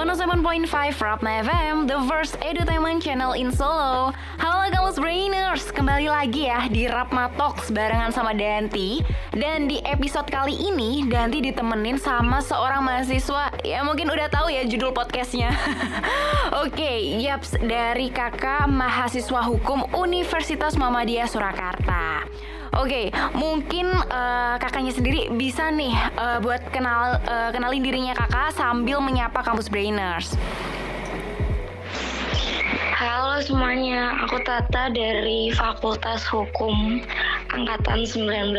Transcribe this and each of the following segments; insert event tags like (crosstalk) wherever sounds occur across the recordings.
107.5 Rapna FM, the first edutainment channel in Solo. Halo kamu brainers, kembali lagi ya di Rapma Talks barengan sama Danti. Dan di episode kali ini, Danti ditemenin sama seorang mahasiswa. Ya mungkin udah tahu ya judul podcastnya. (laughs) Oke, okay, yaps, dari kakak mahasiswa hukum Universitas Muhammadiyah Surakarta. Oke, okay, mungkin uh, kakaknya sendiri bisa nih uh, buat kenal uh, kenalin dirinya kakak sambil menyapa kampus brainers. Halo semuanya, aku Tata dari Fakultas Hukum Angkatan 19.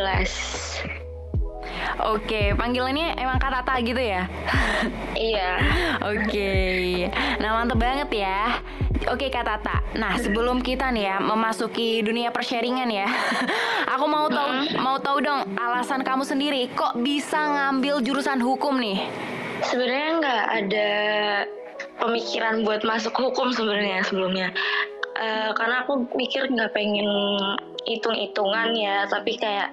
Oke, panggilannya emang Kak Tata gitu ya? (laughs) iya. Oke, nah mantep banget ya. Oke Kak Tata, nah sebelum kita nih ya memasuki dunia persharingan ya, (laughs) aku mau tahu mau tahu dong alasan kamu sendiri kok bisa ngambil jurusan hukum nih? Sebenarnya nggak ada pemikiran buat masuk hukum sebenarnya sebelumnya, uh, karena aku mikir nggak pengen hitung-hitungan ya, tapi kayak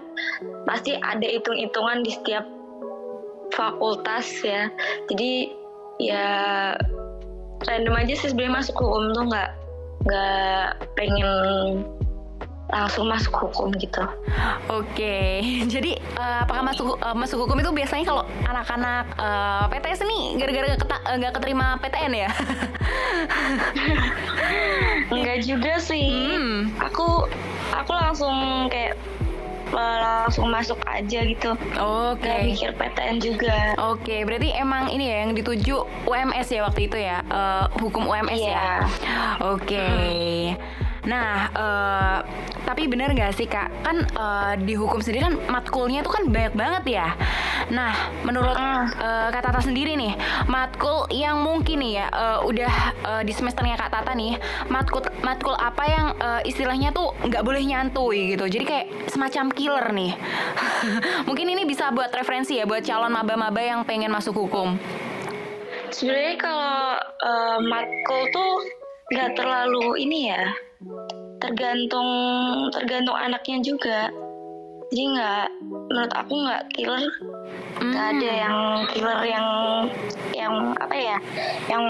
pasti ada hitung-hitungan di setiap fakultas ya, jadi ya random aja sih sebenarnya masuk hukum tuh nggak nggak pengen langsung masuk hukum gitu. Oke, (laughs) jadi uh, apakah masuk uh, masuk hukum itu biasanya kalau anak-anak uh, PTS nih gara-gara nggak keterima PTN ya? (laughs) Enggak juga sih. Hmm. Aku aku langsung kayak langsung masuk aja gitu. Oke. Okay. mikir PTN juga. Oke, okay, berarti emang ini ya yang dituju UMS ya waktu itu ya, uh, hukum UMS yeah. ya. Oke. Okay. Hmm. Nah, uh, tapi benar nggak sih kak? Kan uh, di hukum sendiri kan matkulnya tuh kan banyak banget ya. Nah, menurut uh, kak Tata sendiri nih, matkul yang mungkin nih ya uh, udah uh, di semesternya kak Tata nih, matkul matkul apa yang uh, istilahnya tuh nggak boleh nyantui gitu. Jadi kayak semacam killer nih. (laughs) mungkin ini bisa buat referensi ya buat calon maba-maba yang pengen masuk hukum. Sebenarnya kalau uh, matkul tuh nggak terlalu ini ya tergantung tergantung anaknya juga jadi nggak menurut aku nggak killer nggak hmm. ada yang killer yang yang apa ya yang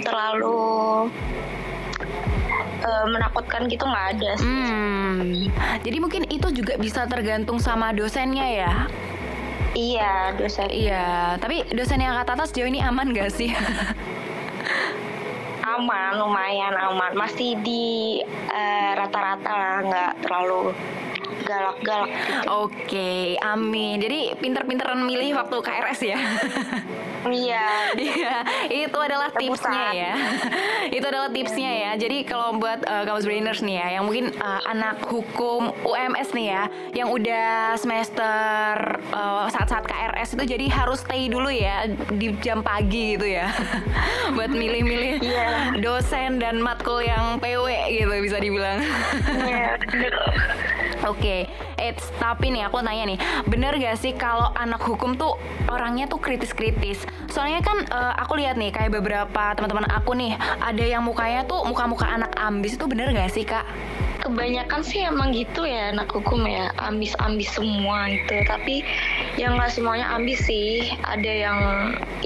terlalu uh, menakutkan gitu nggak ada sih. Hmm. Jadi mungkin itu juga bisa tergantung sama dosennya ya. Iya dosen. Iya, tapi dosen yang kata atas sejauh ini aman gak sih? (laughs) aman lumayan aman masih di uh, rata-rata lah nggak terlalu galak-galak gitu. Oke, okay, amin. Jadi pinter-pinteran milih waktu KRS ya. (laughs) Iya. (laughs) Iya, itu adalah tipsnya ya. (laughs) itu adalah tipsnya ya. Jadi kalau buat uh, kamu brainers nih ya, yang mungkin uh, anak hukum UMS nih ya, yang udah semester uh, saat-saat KRS itu jadi harus stay dulu ya di jam pagi gitu ya. (laughs) buat milih-milih yeah. dosen dan matkul yang PW gitu bisa dibilang. Iya, Oke, okay. Eits, tapi nih aku nanya nih, bener gak sih kalau anak hukum tuh orangnya tuh kritis-kritis? Soalnya kan uh, aku lihat nih kayak beberapa teman-teman aku nih, ada yang mukanya tuh muka-muka anak ambis itu bener gak sih kak? Kebanyakan sih emang gitu ya anak hukum ya, ambis-ambis semua gitu. Tapi yang gak semuanya ambis sih, ada yang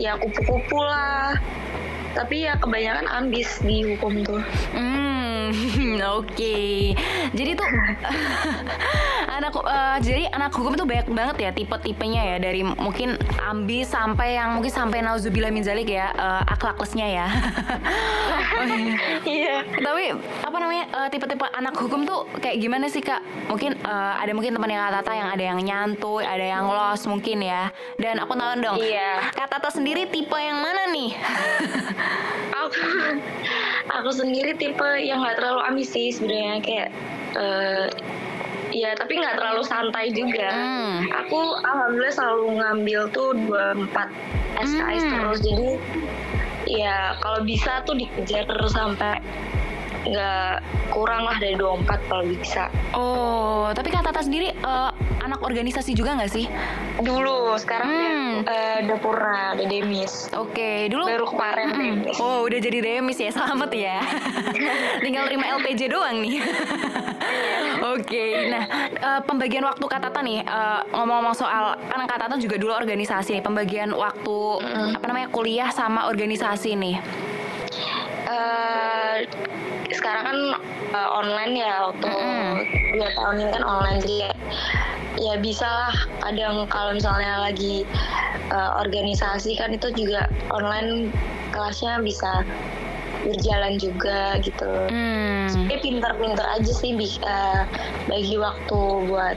ya kupu-kupu lah. Tapi ya kebanyakan ambis di hukum tuh. Hmm, oke. Okay. Jadi tuh (laughs) anak uh, jadi anak hukum itu banyak banget ya tipe-tipenya ya dari mungkin ambis sampai yang mungkin sampai nauzubillah min zalik ya uh, akhlaklesnya ya. (laughs) Iya. Tapi apa namanya uh, tipe-tipe anak hukum tuh kayak gimana sih Kak? Mungkin uh, ada mungkin teman yang Tata yang ada yang nyantuy, ada yang los mungkin ya. Dan aku tahu dong. Iya. Kak Tata sendiri tipe yang mana nih? (laughs) aku aku sendiri tipe yang nggak terlalu ambisi sebenarnya kayak uh, ya tapi nggak terlalu santai juga. Hmm. Aku alhamdulillah selalu ngambil tuh 24 SKS hmm. terus jadi ya kalau bisa tuh dikejar terus sampai nggak kurang lah dari 24 kalau bisa. Oh, tapi kata Tata sendiri uh, anak organisasi juga nggak sih? Dulu, sekarang hmm. ya uh, udah purna, udah demis. Oke, okay, dulu baru kemarin hmm. demis. Oh, udah jadi demis ya, selamat ya. (laughs) Tinggal terima LPJ doang nih. Oke, (laughs) Oke, nah uh, pembagian waktu Kak Tata nih uh, ngomong-ngomong soal kan Kak Tata juga dulu organisasi nih, pembagian waktu mm. apa namanya kuliah sama organisasi nih. Uh, sekarang kan uh, online ya waktu mm. dua tahun ini kan online jadi ya, bisa lah kadang kalau misalnya lagi uh, organisasi kan itu juga online kelasnya bisa berjalan juga gitu. Hmm. Tapi pinter-pinter aja sih uh, bagi waktu buat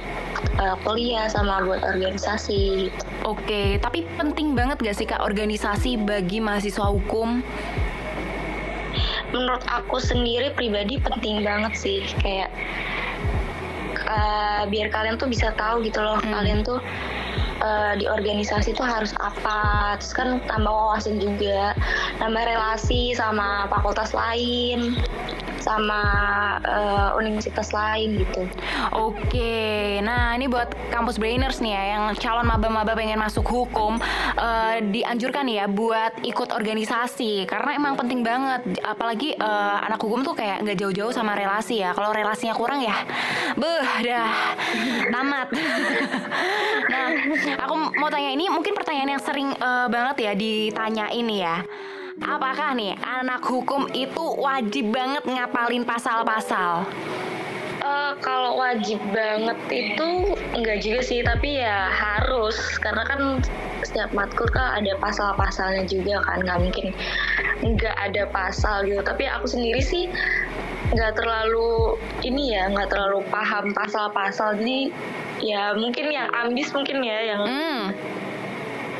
uh, kuliah sama buat organisasi. Gitu. Oke, tapi penting banget gak sih kak organisasi bagi mahasiswa hukum? Menurut aku sendiri pribadi penting banget sih kayak uh, biar kalian tuh bisa tahu gitu loh hmm. kalian tuh uh, di organisasi itu harus apa terus kan tambah wawasan juga tambah relasi sama fakultas lain sama uh, universitas lain gitu. Oke, nah ini buat kampus brainers nih ya yang calon maba-maba pengen masuk hukum uh, dianjurkan ya buat ikut organisasi karena emang penting banget apalagi uh, anak hukum tuh kayak nggak jauh-jauh sama relasi ya. Kalau relasinya kurang ya, beh dah tamat. (laughs) nah, aku mau tanya ini mungkin pertanyaan yang sering uh, banget ya ditanya ini ya. Apakah nih anak hukum itu wajib banget ngapalin pasal-pasal? Uh, kalau wajib banget itu enggak juga sih, tapi ya harus karena kan setiap matkul kan ada pasal-pasalnya juga kan, nggak mungkin nggak ada pasal gitu. Tapi aku sendiri sih nggak terlalu ini ya, nggak terlalu paham pasal-pasal. Jadi ya mungkin yang ambis mungkin ya yang hmm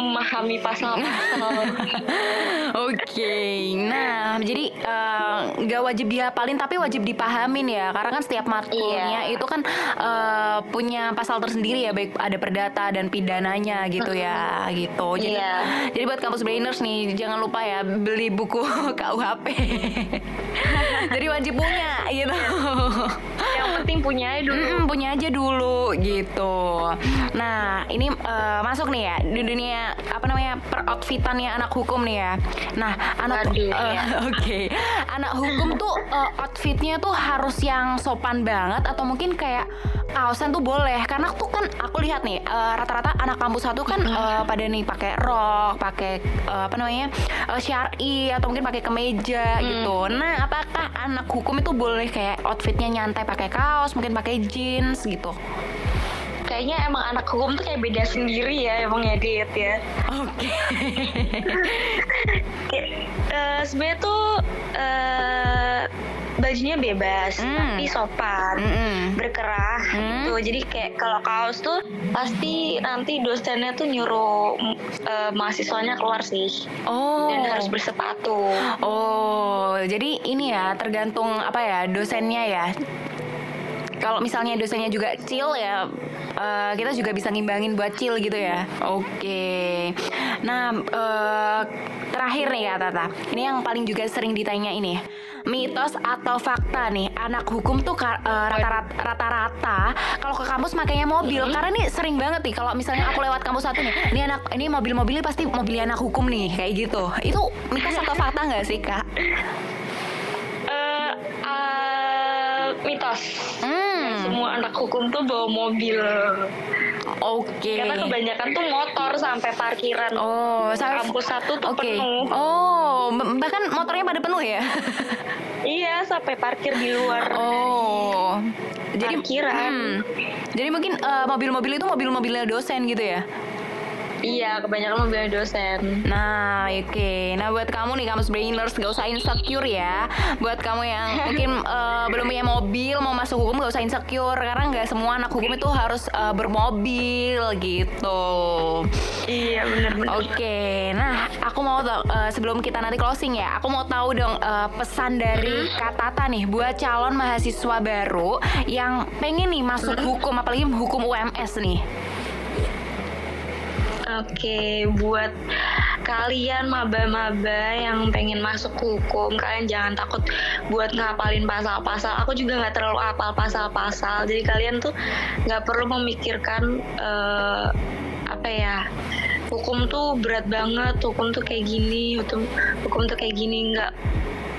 memahami pasal-pasal. (laughs) Oke, okay. nah jadi eh, nggak uh, wajib dihafalin tapi wajib dipahamin ya, karena kan setiap matkulnya iya. itu kan uh, punya pasal tersendiri ya, baik ada perdata dan pidananya gitu ya, gitu. Jadi, iya. jadi buat kampus brainers nih jangan lupa ya beli buku (laughs) KUHP. (laughs) jadi wajib punya gitu. Yang penting punya aja dulu. Mm punya aja dulu gitu. Nah ini uh, masuk nih ya di dunia apa namanya per outfitannya anak hukum nih ya. Nah, anak uh, (laughs) oke. Okay. Anak hukum tuh uh, outfitnya tuh harus yang sopan banget atau mungkin kayak kaosan tuh boleh karena tuh kan aku lihat nih uh, rata-rata anak kampus satu kan uh, pada nih pakai rok, pakai uh, apa namanya uh, syari atau mungkin pakai kemeja hmm. gitu. Nah, apakah anak hukum itu boleh kayak outfitnya nyantai pakai kaos, mungkin pakai jeans gitu? kayaknya emang anak hukum tuh kayak beda sendiri ya emang ya diet ya. Oke. (laughs) Okay. uh, Sebenarnya tuh uh, bajunya bebas mm. tapi sopan, mm -mm. berkerah mm. gitu. Jadi kayak kalau kaos tuh pasti nanti dosennya tuh nyuruh uh, mahasiswanya keluar sih. Oh. Dan harus bersepatu. Oh, jadi ini ya tergantung apa ya dosennya ya kalau misalnya dosennya juga chill ya uh, kita juga bisa ngimbangin buat chill gitu ya. Oke. Okay. Nah, uh, terakhir nih ya Tata. Ini yang paling juga sering ditanya ini. Mitos atau fakta nih, anak hukum tuh uh, rata-rata kalau ke kampus makanya mobil. Karena nih sering banget nih kalau misalnya aku lewat kampus satu nih, ini anak ini mobil-mobilnya pasti mobil anak hukum nih kayak gitu. Itu mitos atau fakta nggak sih kak? Uh, uh, mitos. Hmm semua anak hukum tuh bawa mobil. Oke. Okay. Karena kebanyakan tuh motor sampai parkiran. Oh, sampai kampus satu tuh okay. penuh. Oh, bahkan motornya pada penuh ya? (laughs) iya, sampai parkir di luar. Oh. Jadi parkiran. Hmm, jadi mungkin uh, mobil-mobil itu mobil-mobilnya dosen gitu ya? Iya, kebanyakan mobilnya dosen. Nah, oke. Okay. Nah, buat kamu nih, kamu brainers, gak usah insecure ya. Buat kamu yang (laughs) mungkin uh, belum punya mobil, mau masuk hukum gak usah insecure. Karena nggak semua anak hukum itu harus uh, bermobil gitu. Iya, benar-benar. Oke, okay. nah aku mau tau, uh, sebelum kita nanti closing ya, aku mau tahu dong uh, pesan dari Kak Tata nih buat calon mahasiswa baru yang pengen nih masuk hukum, apalagi hukum UMS nih. Oke, buat kalian maba-maba yang pengen masuk hukum, kalian jangan takut buat ngapalin pasal-pasal. Aku juga nggak terlalu apal pasal-pasal, jadi kalian tuh nggak perlu memikirkan uh, apa ya hukum tuh berat banget, hukum tuh kayak gini, hukum hukum tuh kayak gini. Nggak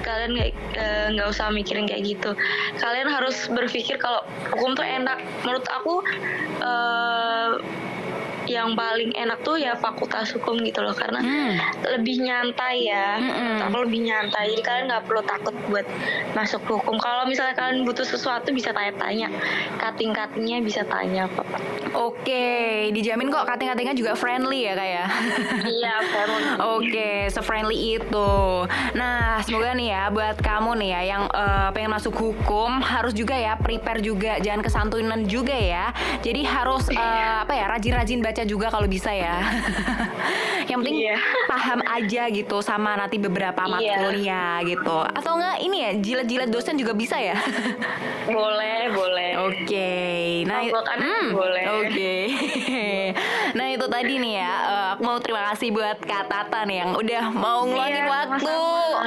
kalian nggak eh, nggak usah mikirin kayak gitu. Kalian harus berpikir kalau hukum tuh enak. Menurut aku eh, yang paling enak tuh ya fakultas hukum gitu loh karena Hmm. lebih nyantai ya. Menurut aku lebih nyantai jadi kalian nggak perlu takut buat masuk hukum kalau misalnya kalian butuh sesuatu bisa tanya-tanya kating-katingnya bisa tanya kok Oke, dijamin kok kating-katingnya juga friendly ya kayak. iya family (laughs) Oke, se-friendly itu. Nah, semoga nih ya buat kamu nih ya yang eh, pengen masuk hukum harus juga ya prepare juga, jangan kesantunan juga ya. Jadi harus eh, apa ya rajin-rajin baca juga kalau bisa ya. (laughs) yang penting Iya. paham aja gitu sama nanti beberapa Iya. matkulnya gitu. Atau enggak ini ya jilat-jilat dosen juga bisa ya. (laughs) boleh boleh Oke, nah i- Ngobrol kanan hmm, boleh. Oke, (laughs) nah itu tadi nih ya. eh, aku mau terima kasih buat Kak Tata nih yang udah mau ngeluangin Iya, waktu.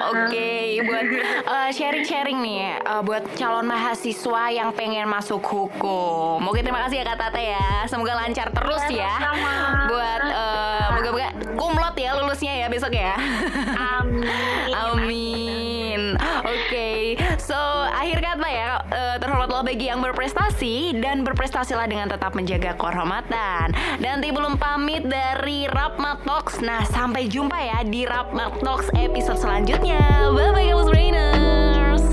Oke, buat (laughs) eh, sharing-sharing nih eh, buat calon mahasiswa yang pengen masuk hukum. Oke, terima kasih ya Kak Tata ya. Semoga lancar terus ya. sama-sama. Buat eh, moga-moga kumlot ya lulusnya ya besok ya. amin (laughs) Amin. Ya, eh, terhormatlah bagi yang berprestasi dan berprestasilah dengan tetap menjaga kehormatan. Dan belum pamit dari Rapma Talks. Nah, sampai jumpa ya di Rapma Talks episode selanjutnya. Bye bye kamu brainers.